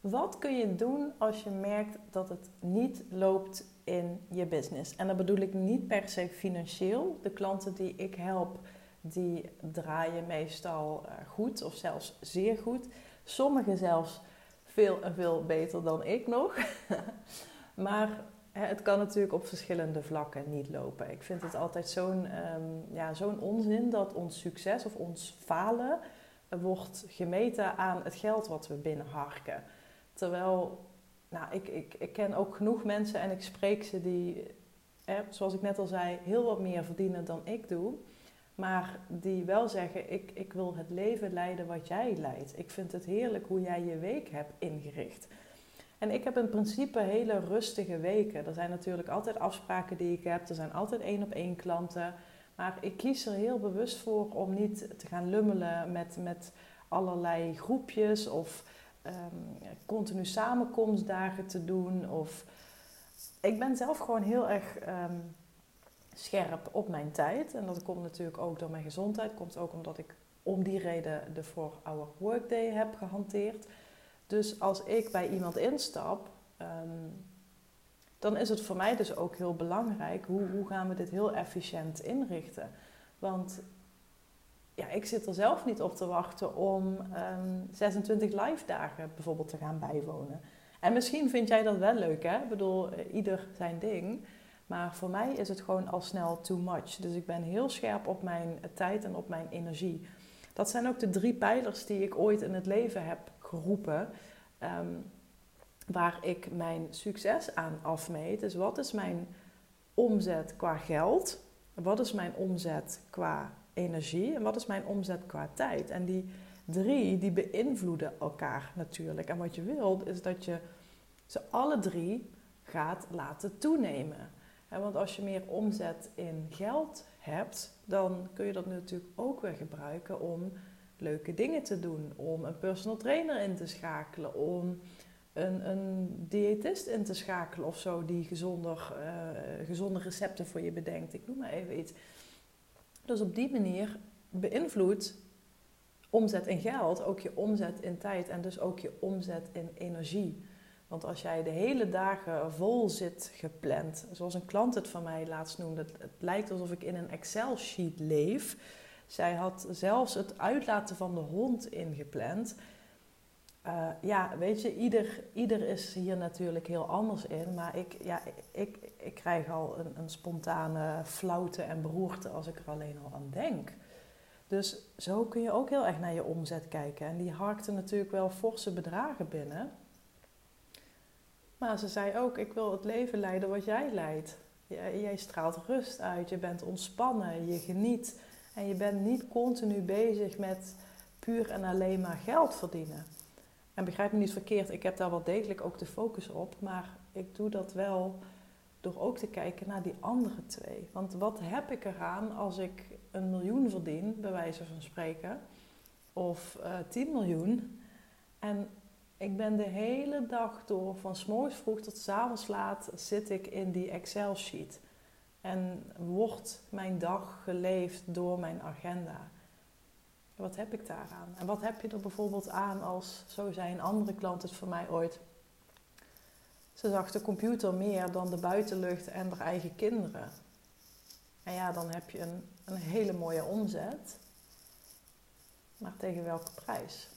Wat kun je doen als je merkt dat het niet loopt in je business? En dan bedoel ik niet per se financieel. De klanten die ik help, die draaien meestal eh, goed of zelfs zeer goed. Sommigen zelfs veel en veel beter dan ik nog. maar het kan natuurlijk op verschillende vlakken niet lopen. Ik vind het altijd zo'n um, ja, zo'n onzin dat ons succes of ons falen wordt gemeten aan het geld wat we binnenharken. Terwijl, nou, ik, ik, ik ken ook genoeg mensen en ik spreek ze die, zoals ik net al zei, heel wat meer verdienen dan ik doe. Maar die wel zeggen, ik, ik wil het leven leiden wat jij leidt. Ik vind het heerlijk hoe jij je week hebt ingericht. En ik heb in principe hele rustige weken. Er zijn natuurlijk altijd afspraken die ik heb. Er zijn altijd één op één klanten. Maar ik kies er heel bewust voor om niet te gaan lummelen met, met allerlei groepjes of um, continu samenkomstdagen te doen. Of ik ben zelf gewoon heel erg ehm, scherp op mijn tijd. En dat komt natuurlijk ook door mijn gezondheid. Komt ook omdat ik om die reden de 4-hour workday heb gehanteerd. Dus als ik bij iemand instap, ehm, dan is het voor mij dus ook heel belangrijk hoe, hoe gaan we dit heel efficiënt inrichten. Want ja, ik zit er zelf niet op te wachten om 26 ehm, live dagen bijvoorbeeld te gaan bijwonen. En misschien vind jij dat wel leuk, hè? Ik bedoel, eh, ieder zijn ding. Maar voor mij is het gewoon al snel too much. Dus ik ben heel scherp op mijn tijd en op mijn energie. Dat zijn ook de drie pijlers die ik ooit in het leven heb geroepen. Ehm, waar ik mijn succes aan afmeet. Dus wat is mijn omzet qua geld? Wat is mijn omzet qua energie? En wat is mijn omzet qua tijd? En die drie, die beïnvloeden elkaar natuurlijk. En wat je wilt, is dat je ze alle drie gaat laten toenemen. Want als je meer omzet in geld hebt, dan kun je dat natuurlijk ook weer gebruiken om leuke dingen te doen. Om een personal trainer in te schakelen, om een, een diëtist in te schakelen of zo die gezonder, uh, gezonde recepten voor je bedenkt. Ik noem maar even iets. Dus op die manier beïnvloedt omzet in geld ook je omzet in tijd en dus ook je omzet in energie. Want als jij de hele dagen vol zit gepland, zoals een klant het van mij laatst noemde, het, lijkt alsof ik in een Excel-sheet leef. Zij had zelfs het uitlaten van de hond ingepland. Uh, ja, weet je, ieder, ieder is hier natuurlijk heel anders in. Maar ik, ja, ik, ik krijg al een, een spontane flauwte en beroerte als ik er alleen al aan denk. Dus zo kun je ook heel erg naar je omzet kijken. En die harkte natuurlijk wel forse bedragen binnen. Maar ze zei ook, ik wil het leven leiden wat jij leidt. Jij, jij straalt rust uit, je bent ontspannen, je geniet. En je bent niet continu bezig met puur en alleen maar geld verdienen. En begrijp me niet verkeerd, ik heb daar wel degelijk ook de focus op. Maar ik doe dat wel door ook te kijken naar die andere twee. Want wat heb ik eraan als ik een miljoen verdien, bij wijze van spreken, of uh, eh, 10 miljoen, en ik ben de hele dag door, van s morgens vroeg tot s avonds laat, zit ik in die Excel-sheet. En wordt mijn dag geleefd door mijn agenda. Wat heb ik daaraan? En wat heb je er bijvoorbeeld aan als, zo zei een andere klant het voor mij ooit, ze zag de computer meer dan de buitenlucht en haar eigen kinderen. En ja, dan heb je een, een hele mooie omzet. Maar tegen welke prijs?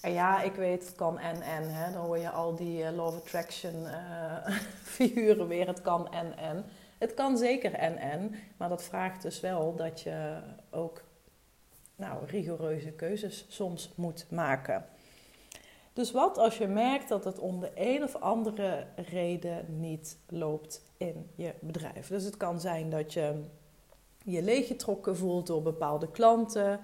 En ja, ik weet, het kan en en. Hè. Dan hoor je al die uh, Law Attraction uh, figuren weer. Het kan en en. Het kan zeker en en. Maar dat vraagt dus wel dat je ook nou, rigoureuze keuzes soms moet maken. Dus wat als je merkt dat het om de een of andere reden niet loopt in je bedrijf? Dus het kan zijn dat je je leeggetrokken voelt door bepaalde klanten.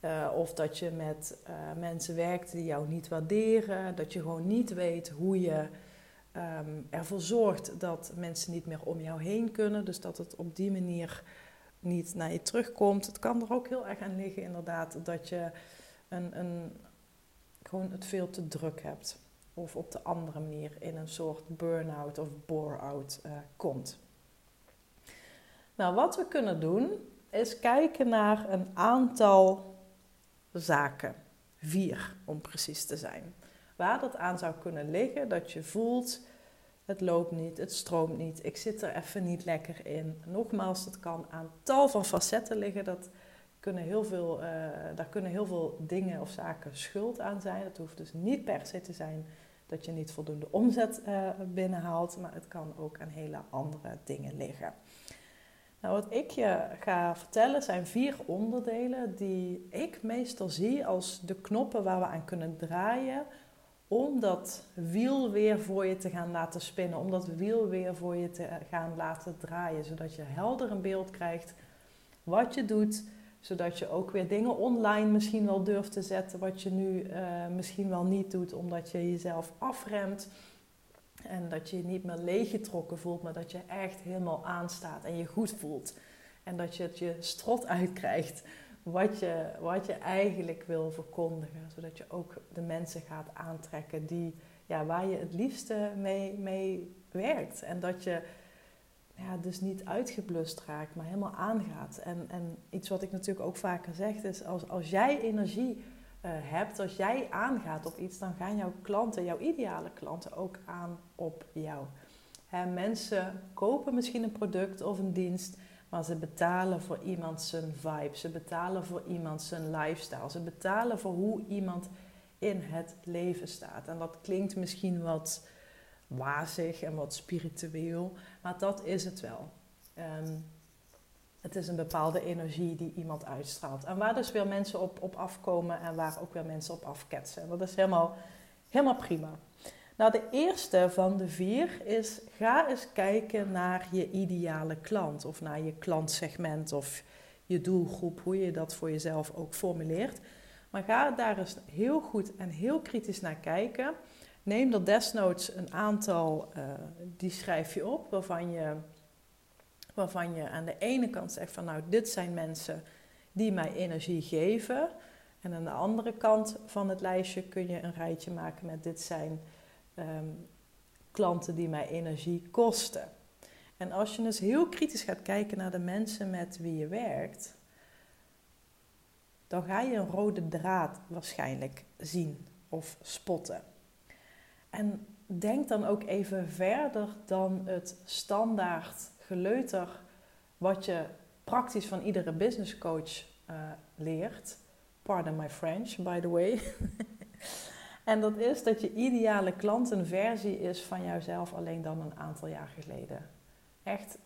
Uh, of dat je met uh, mensen werkt die jou niet waarderen. Dat je gewoon niet weet hoe je um, ervoor zorgt dat mensen niet meer om jou heen kunnen. Dus dat het op die manier niet naar je terugkomt. Het kan er ook heel erg aan liggen, inderdaad, dat je een, een, gewoon het veel te druk hebt. Of op de andere manier in een soort burn-out of bore-out uh, komt. Nou, wat we kunnen doen, is kijken naar een aantal zaken. Vier, om precies te zijn. waar dat aan zou kunnen liggen, dat je voelt, het loopt niet, het stroomt niet, ik zit er even niet lekker in. Nogmaals, het kan aan tal van facetten liggen. Dat kunnen heel veel, uh, daar kunnen heel veel dingen of zaken schuld aan zijn. Het hoeft dus niet per se te zijn dat je niet voldoende omzet uh, binnenhaalt, maar het kan ook aan hele andere dingen liggen. Nou, wat ik je ga vertellen zijn vier onderdelen die ik meestal zie als de knoppen waar we aan kunnen draaien om dat wiel weer voor je te gaan laten spinnen, om dat wiel weer voor je te gaan laten draaien, zodat je helder een beeld krijgt wat je doet, zodat je ook weer dingen online misschien wel durft te zetten wat je nu uh, misschien wel niet doet, omdat je jezelf afremt. En dat je je niet meer leeggetrokken voelt, maar dat je echt helemaal aanstaat en je goed voelt. En dat je het je strot uitkrijgt wat je, wat je eigenlijk wil verkondigen. Zodat je ook de mensen gaat aantrekken die, ja, waar je het liefste mee, mee werkt. En dat je ja, dus niet uitgeblust raakt, maar helemaal aangaat. En, en iets wat ik natuurlijk ook vaker zeg is, als, als jij energie uh, hebt, als jij aangaat op iets, dan gaan jouw klanten, jouw ideale klanten ook aan op jou. Mensen kopen misschien een product of een dienst, maar ze betalen voor iemand zijn vibe, ze betalen voor iemand zijn lifestyle, ze betalen voor hoe iemand in het leven staat. En dat klinkt misschien wat wazig en wat spiritueel, maar dat is het wel. Ehm, het is een bepaalde energie die iemand uitstraalt. En waar dus weer mensen op, op afkomen en waar ook weer mensen op afketsen. Dat is helemaal, helemaal prima. Nou, de eerste van de vier is: ga eens kijken naar je ideale klant of naar je klantsegment of je doelgroep, hoe je dat voor jezelf ook formuleert. Maar ga daar eens heel goed en heel kritisch naar kijken. Neem er desnoods een aantal, uh, die schrijf je op, waarvan je, waarvan je aan de ene kant zegt van nou, dit zijn mensen die mij energie geven. En aan de andere kant van het lijstje kun je een rijtje maken met dit zijn um, klanten die mij energie kosten. En als je dus heel kritisch gaat kijken naar de mensen met wie je werkt, dan ga je een rode draad waarschijnlijk zien of spotten. En denk dan ook even verder dan het standaard geleuter wat je praktisch van iedere business coach uh, leert. Pardon my French, by the way. En dat is dat je ideale klant een versie is van jouzelf alleen dan een aantal jaar geleden. Echt,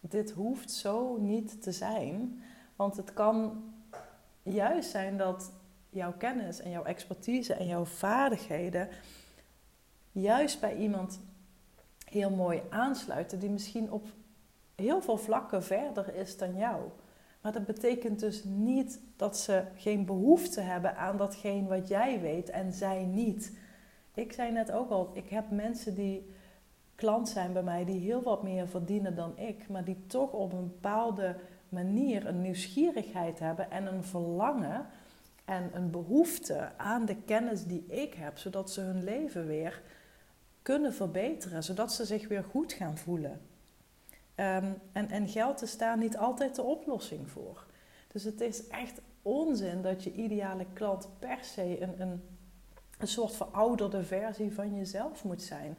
dit hoeft zo niet te zijn. Want het kan juist zijn dat jouw kennis en jouw expertise en jouw vaardigheden juist bij iemand heel mooi aansluiten, die misschien op heel veel vlakken verder is dan jou. Maar dat betekent dus niet dat ze geen behoefte hebben aan datgene wat jij weet en zij niet. Ik zei net ook al, ik heb mensen die klant zijn bij mij die heel wat meer verdienen dan ik, maar die toch op een bepaalde manier een nieuwsgierigheid hebben en een verlangen en een behoefte aan de kennis die ik heb, zodat ze hun leven weer kunnen verbeteren, zodat ze zich weer goed gaan voelen. Um, en, en geld is daar niet altijd de oplossing voor. Dus het is echt onzin dat je ideale klant per se een, een, een soort verouderde versie van jezelf moet zijn.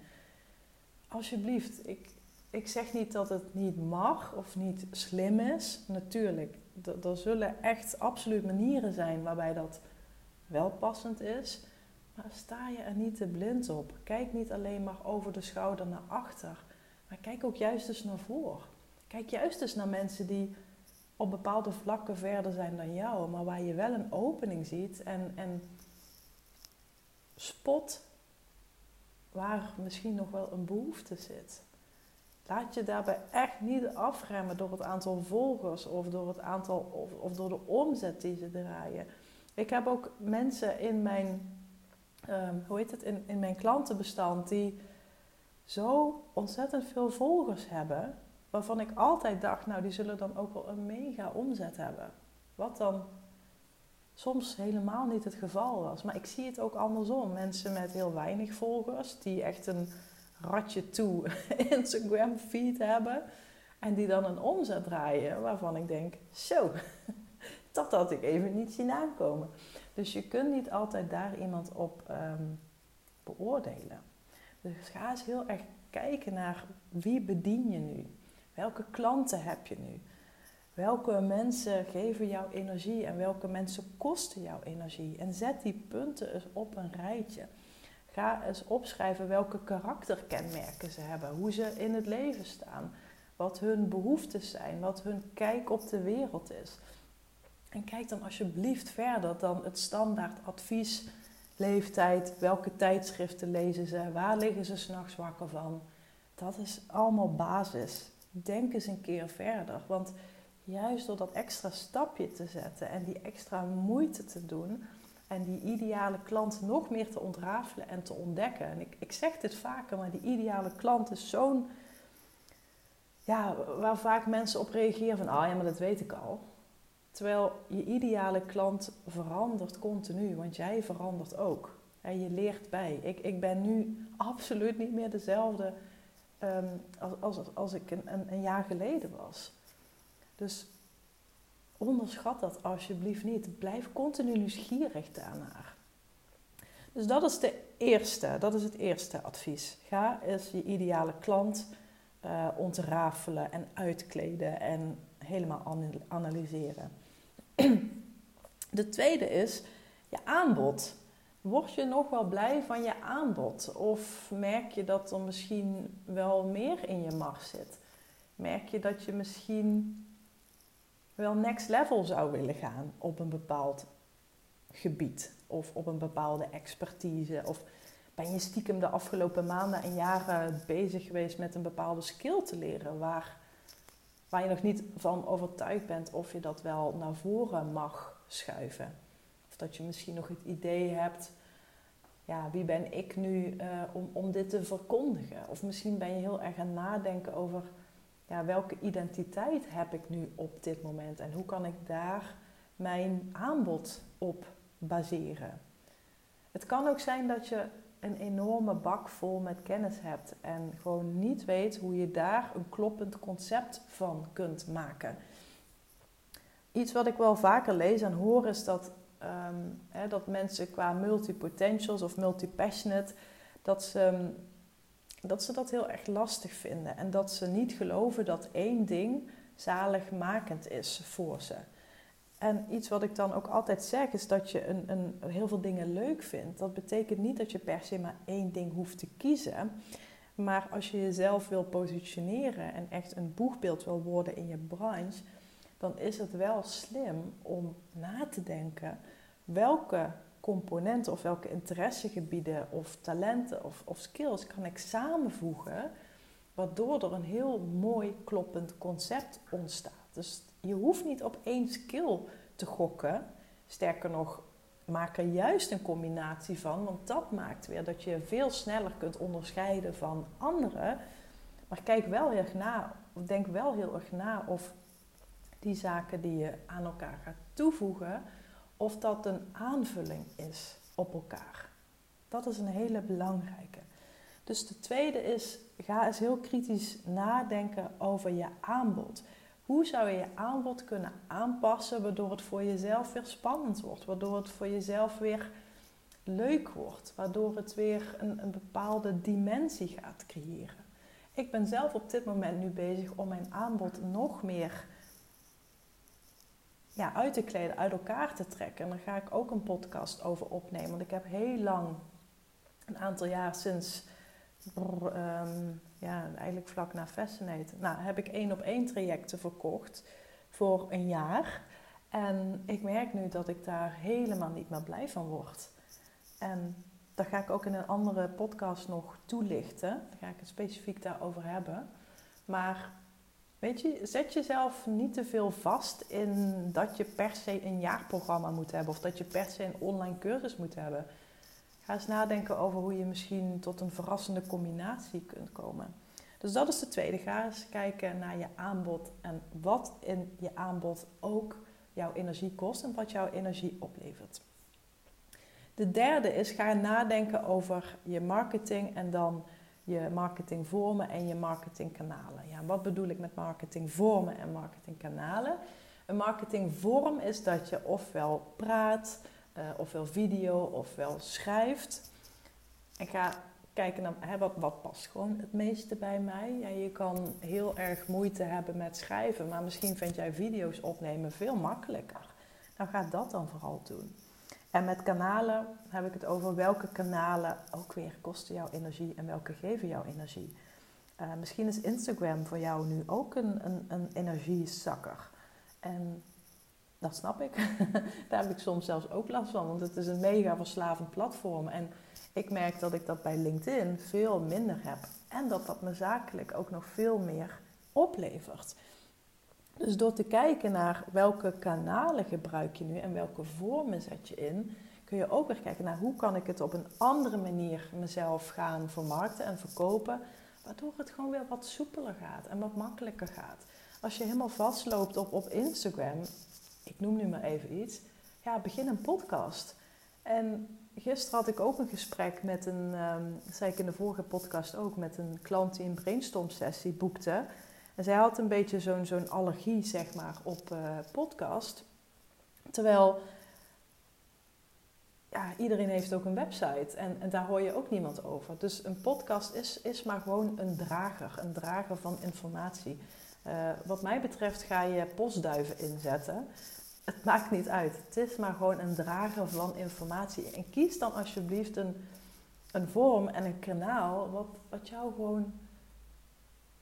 Alsjeblieft, ik, ik zeg niet dat het niet mag of niet slim is. Natuurlijk, er zullen echt absoluut manieren zijn waarbij dat wel passend is. Maar sta je er niet te blind op. Kijk niet alleen maar over de schouder naar achter. Maar kijk ook juist eens naar voren. Kijk juist eens naar mensen die op bepaalde vlakken verder zijn dan jou, maar waar je wel een opening ziet en, en spot waar misschien nog wel een behoefte zit. Laat je daarbij echt niet afremmen door het aantal volgers of door het aantal of, of door de omzet die ze draaien. Ik heb ook mensen in mijn, um, hoe heet het, in, in mijn klantenbestand die zo ontzettend veel volgers hebben, waarvan ik altijd dacht, nou die zullen dan ook wel een mega omzet hebben. Wat dan soms helemaal niet het geval was. Maar ik zie het ook andersom. Mensen met heel weinig volgers, die echt een ratje toe Instagram feed hebben. En die dan een omzet draaien waarvan ik denk, zo, dat had ik even niet zien aankomen. Dus je kunt niet altijd daar iemand op, um, beoordelen. Dus ga eens heel erg kijken naar wie bedien je nu? Welke klanten heb je nu? Welke mensen geven jou energie en welke mensen kosten jouw energie? En zet die punten eens op een rijtje. Ga eens opschrijven welke karakterkenmerken ze hebben, hoe ze in het leven staan, wat hun behoeftes zijn, wat hun kijk op de wereld is. En kijk dan alsjeblieft verder dan het standaard advies, leeftijd, welke tijdschriften lezen ze, waar liggen ze s'nachts wakker van. Dat is allemaal basis. Denk eens een keer verder, want juist door dat extra stapje te zetten en die extra moeite te doen en die ideale klant nog meer te ontrafelen en te ontdekken. En ik, ik zeg dit vaker, maar die ideale klant is zo'n, ja, waar vaak mensen op reageren van, ah ja, maar dat weet ik al. Terwijl je ideale klant verandert continu, want jij verandert ook. En je leert bij. Ik, ik ben nu absoluut niet meer dezelfde um, als, als, als ik een, een, een jaar geleden was. Dus onderschat dat alsjeblieft niet. Blijf continu nieuwsgierig daarnaar. Dus dat is, de eerste, dat is het eerste advies. Ga eens je ideale klant uh, ontrafelen en uitkleden en helemaal analyseren. De tweede is je aanbod. Word je nog wel blij van je aanbod? Of merk je dat er misschien wel meer in je mars zit? Merk je dat je misschien wel next level zou willen gaan op een bepaald gebied of op een bepaalde expertise? Of ben je stiekem de afgelopen maanden en jaren bezig geweest met een bepaalde skill te leren waar, waar je nog niet van overtuigd bent of je dat wel naar voren mag schuiven? Of dat je misschien nog het idee hebt, ja, wie ben ik nu uh, om, om dit te verkondigen? Of misschien ben je heel erg aan nadenken over ja, welke identiteit heb ik nu op dit moment en hoe kan ik daar mijn aanbod op baseren. Het kan ook zijn dat je een enorme bak vol met kennis hebt en gewoon niet weet hoe je daar een kloppend concept van kunt maken. Iets wat ik wel vaker lees en hoor is dat, um, hè, dat mensen qua multipotentials of multipassionate, dat ze dat ze dat heel erg lastig vinden. En dat ze niet geloven dat één ding zaligmakend is voor ze. En iets wat ik dan ook altijd zeg is dat je een, een, heel veel dingen leuk vindt. Dat betekent niet dat je per se maar één ding hoeft te kiezen. Maar als je jezelf wil positioneren en echt een boegbeeld wil worden in je branche, dan is het wel slim om na te denken welke componenten of welke interessegebieden of talenten of, of skills kan ik samenvoegen, waardoor er een heel mooi kloppend concept ontstaat. Dus je hoeft niet op één skill te gokken. Sterker nog, maak er juist een combinatie van, want dat maakt weer dat je veel sneller kunt onderscheiden van anderen. Maar kijk wel heel erg na, of denk wel heel erg na of die zaken die je aan elkaar gaat toevoegen, of dat een aanvulling is op elkaar. Dat is een hele belangrijke. Dus de tweede is, ga eens heel kritisch nadenken over je aanbod. Hoe zou je je aanbod kunnen aanpassen waardoor het voor jezelf weer spannend wordt, waardoor het voor jezelf weer leuk wordt, waardoor het weer een, bepaalde dimensie gaat creëren. Ik ben zelf op dit moment nu bezig om mijn aanbod nog meer ja, uit te kleden, uit elkaar te trekken. En daar ga ik ook een podcast over opnemen. Want ik heb heel lang, een aantal jaar sinds, ehm, ja, eigenlijk vlak na Fascinate, nou, heb ik één op één trajecten verkocht voor een jaar. En ik merk nu dat ik daar helemaal niet meer blij van word. En daar ga ik ook in een andere podcast nog toelichten. Daar ga ik het specifiek daarover hebben. Maar Weet je, zet jezelf niet te veel vast in dat je per se een jaarprogramma moet hebben of dat je per se een online cursus moet hebben. Ga eens nadenken over hoe je misschien tot een verrassende combinatie kunt komen. Dus dat is de tweede. Ga eens kijken naar je aanbod en wat in je aanbod ook jouw energie kost en wat jouw energie oplevert. De derde is ga nadenken over je marketing en dan je marketingvormen en je marketingkanalen. Ja, wat bedoel ik met marketingvormen en marketingkanalen? Een marketingvorm is dat je ofwel praat, uh, ofwel video, ofwel schrijft. En ga kijken naar wat, wat past gewoon het meeste bij mij. Ja, je kan heel erg moeite hebben met schrijven, maar misschien vind jij video's opnemen veel makkelijker. Nou, ga dat dan vooral doen. En met kanalen heb ik het over welke kanalen ook weer kosten jouw energie en welke geven jouw energie. Uh, misschien is Instagram voor jou nu ook een, een, een energiezakker. En dat snap ik. Daar heb ik soms zelfs ook last van, want het is een mega verslavend platform. En ik merk dat ik dat bij LinkedIn veel minder heb. En dat dat me zakelijk ook nog veel meer oplevert. Dus door te kijken naar welke kanalen gebruik je nu en welke vormen zet je in, kun je ook weer kijken naar hoe kan ik het op een andere manier mezelf gaan vermarkten en verkopen, waardoor het gewoon weer wat soepeler gaat en wat makkelijker gaat. Als je helemaal vastloopt op, op Instagram, ik noem nu maar even iets, ja, begin een podcast. En gisteren had ik ook een gesprek met een, um, dat zei ik in de vorige podcast ook, met een klant die een brainstorm sessie boekte. En zij had een beetje zo'n zo'n allergie, zeg maar, op uh, podcast. Terwijl ja, iedereen heeft ook een website en, en, daar hoor je ook niemand over. Dus een podcast is, is maar gewoon een drager, een drager van informatie. Uh, wat mij betreft ga je postduiven inzetten. Het maakt niet uit. Het is maar gewoon een drager van informatie. En kies dan alsjeblieft een, een vorm en een kanaal wat, wat jou gewoon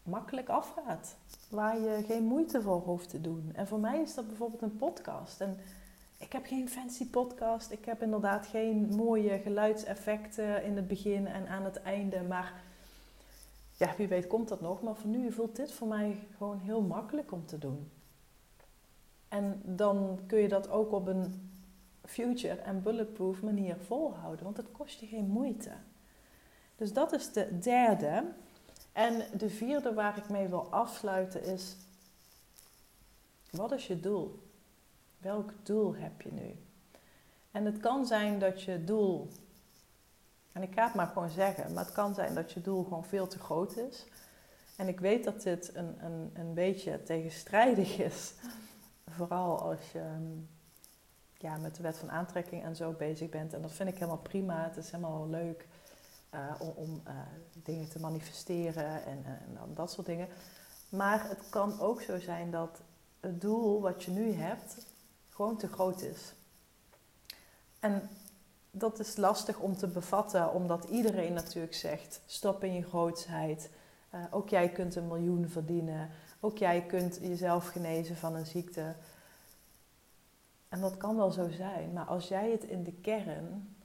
makkelijk afgaat. Waar je geen moeite voor hoeft te doen. En voor mij is dat bijvoorbeeld een podcast. En ik heb geen fancy podcast. Ik heb inderdaad geen mooie geluidseffecten in het begin en aan het einde. Maar ja, wie weet komt dat nog. Maar voor nu voelt dit voor mij gewoon heel makkelijk om te doen. En dan kun je dat ook op een future en bulletproof manier volhouden. Want het kost je geen moeite. Dus dat is de derde. En de vierde waar ik mee wil afsluiten is: wat is je doel? Welk doel heb je nu? En het kan zijn dat je doel, en ik ga het maar gewoon zeggen, maar het kan zijn dat je doel gewoon veel te groot is. En ik weet dat dit een, een, een beetje tegenstrijdig is, vooral als je ja, met de wet van aantrekking en zo bezig bent. En dat vind ik helemaal prima, het is helemaal leuk. Uh, om, om uh, dingen te manifesteren en, en, dat soort dingen. Maar het kan ook zo zijn dat het doel wat je nu hebt gewoon te groot is. En dat is lastig om te bevatten, omdat iedereen natuurlijk zegt: stop in je grootsheid. Ook jij kunt een miljoen verdienen. Ook jij kunt jezelf genezen van een ziekte. En dat kan wel zo zijn, maar als jij het in de kern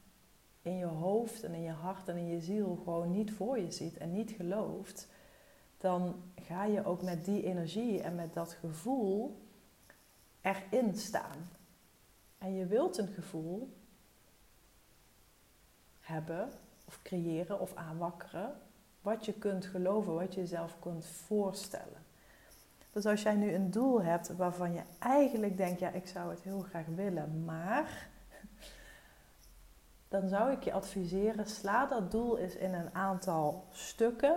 in je hoofd en in je hart en in je ziel gewoon niet voor je ziet en niet gelooft, dan ga je ook met die energie en met dat gevoel erin staan. En je wilt een gevoel hebben of creëren of aanwakkeren wat je kunt geloven, wat je jezelf kunt voorstellen. Dus als jij nu een doel hebt waarvan je eigenlijk denkt, ja, ik zou het heel graag willen, maar dan zou ik je adviseren, sla dat doel eens in een aantal stukken.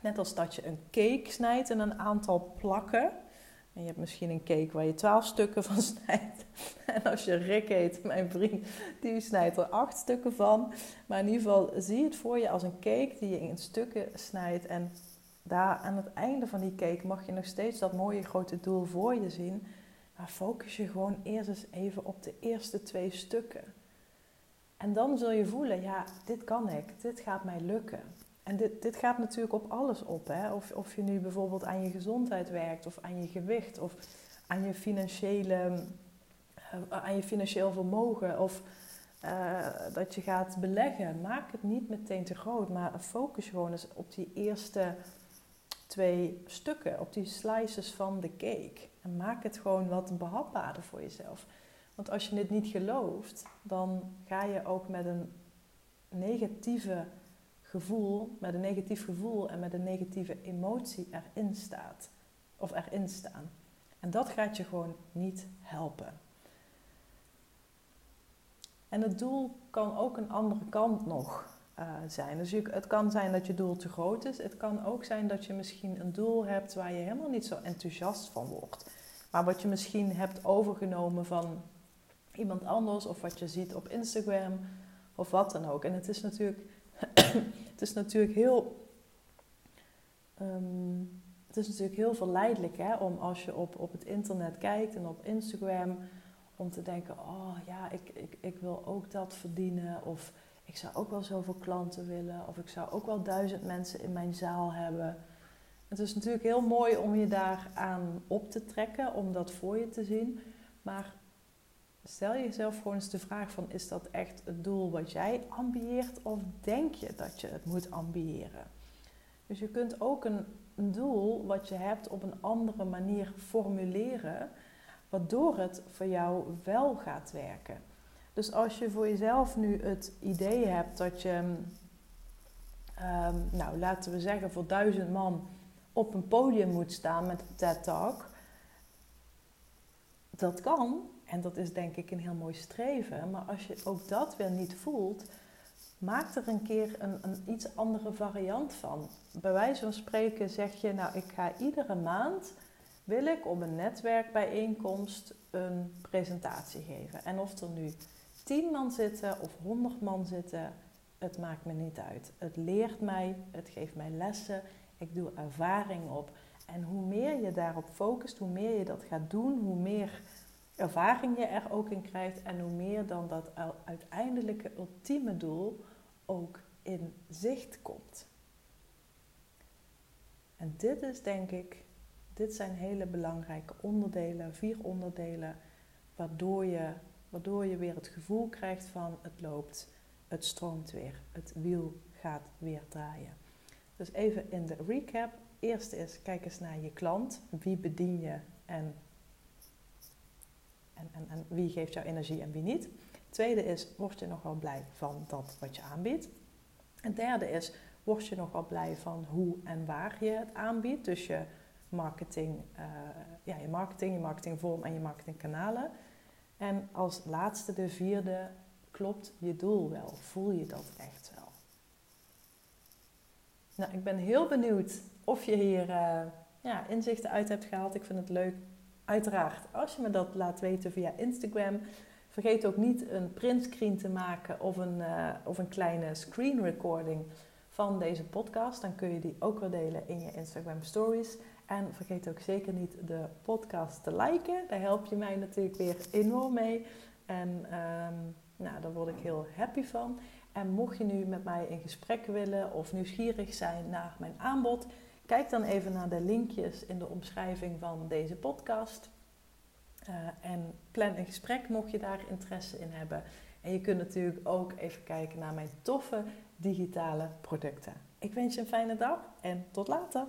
Net als dat je een cake snijdt in een aantal plakken. En je hebt misschien een cake waar je twaalf stukken van snijdt. En als je Rick heet, mijn vriend, die snijdt er acht stukken van. Maar in ieder geval, zie het voor je als een cake die je in stukken snijdt. En daar aan het einde van die cake mag je nog steeds dat mooie grote doel voor je zien. Maar focus je gewoon eerst eens even op de eerste twee stukken. En dan zul je voelen, ja, dit kan ik, dit gaat mij lukken. En dit, dit gaat natuurlijk op alles op. Hè? Of, of je nu bijvoorbeeld aan je gezondheid werkt, of aan je gewicht, of aan je financiële, uh, aan je financieel vermogen, of uh, dat je gaat beleggen. Maak het niet meteen te groot, maar focus gewoon eens op die eerste twee stukken, op die slices van de cake. En maak het gewoon wat behapbaarder voor jezelf. Want als je dit niet gelooft, dan ga je ook met een negatieve gevoel, met een negatief gevoel en met een negatieve emotie erin staat. Of erin staan. En dat gaat je gewoon niet helpen. En het doel kan ook een andere kant nog uh, zijn. Dus je, het kan zijn dat je doel te groot is. Het kan ook zijn dat je misschien een doel hebt waar je helemaal niet zo enthousiast van wordt. Maar wat je misschien hebt overgenomen van iemand anders of wat je ziet op Instagram of wat dan ook. En het is natuurlijk het is natuurlijk heel. Ehm, het is natuurlijk heel verleidelijk hè, om als je op, op het internet kijkt en op Instagram, om te denken: oh ja, ik, ik, ik wil ook dat verdienen. Of ik zou ook wel zoveel klanten willen. Of ik zou ook wel duizend mensen in mijn zaal hebben. Het is natuurlijk heel mooi om je daar aan op te trekken, om dat voor je te zien. Maar stel jezelf gewoon eens de vraag van, is dat echt het doel wat jij ambieert of denk je dat je het moet ambiëren? Dus je kunt ook een, een doel wat je hebt op een andere manier formuleren, waardoor het voor jou wel gaat werken. Dus als je voor jezelf nu het idee hebt dat je, um, nou laten we zeggen, voor duizend man op een podium moet staan met een TED Talk, dat kan en dat is denk ik een heel mooi streven. Maar als je ook dat weer niet voelt, maak er een keer een, een iets andere variant van. Bij wijze van spreken zeg je, nou ik ga iedere maand, wil ik op een netwerkbijeenkomst een presentatie geven. En of er nu 10 man zitten of 100 man zitten, het maakt me niet uit. Het leert mij, het geeft mij lessen, ik doe ervaring op. En hoe meer je daarop focust, hoe meer je dat gaat doen, hoe meer ervaring je er ook in krijgt en hoe meer dan dat uiteindelijke ultieme doel ook in zicht komt. En dit is denk ik, dit zijn hele belangrijke onderdelen, vier onderdelen, waardoor je, waardoor je weer het gevoel krijgt van het loopt, het stroomt weer, het wiel gaat weer draaien. Dus even in de recap. Eerste is, kijk eens naar je klant. Wie bedien je en en, en, en wie geeft jou energie en wie niet. Tweede is, word je nog wel blij van dat wat je aanbiedt. En derde is, word je nog wel blij van hoe en waar je het aanbiedt. Dus je marketing, uh, ja, je marketing, je marketingvorm en je marketingkanalen. En als laatste, de vierde, klopt je doel wel? Voel je dat echt wel? Nou, ik ben heel benieuwd of je hier uh, ja, inzichten uit hebt gehaald. Ik vind het leuk Uiteraard, als je me dat laat weten via Instagram, vergeet ook niet een printscreen te maken of een, uh, of een kleine screen recording van deze podcast. Dan kun je die ook weer delen in je Instagram stories. En vergeet ook zeker niet de podcast te liken. Daar help je mij natuurlijk weer enorm mee. En um, nou, daar word ik heel happy van. En mocht je nu met mij in gesprek willen of nieuwsgierig zijn naar mijn aanbod, Kijk dan even naar de linkjes in de omschrijving van deze podcast. Uh, en plan een gesprek mocht je daar interesse in hebben. En je kunt natuurlijk ook even kijken naar mijn toffe digitale producten. Ik wens je een fijne dag en tot later.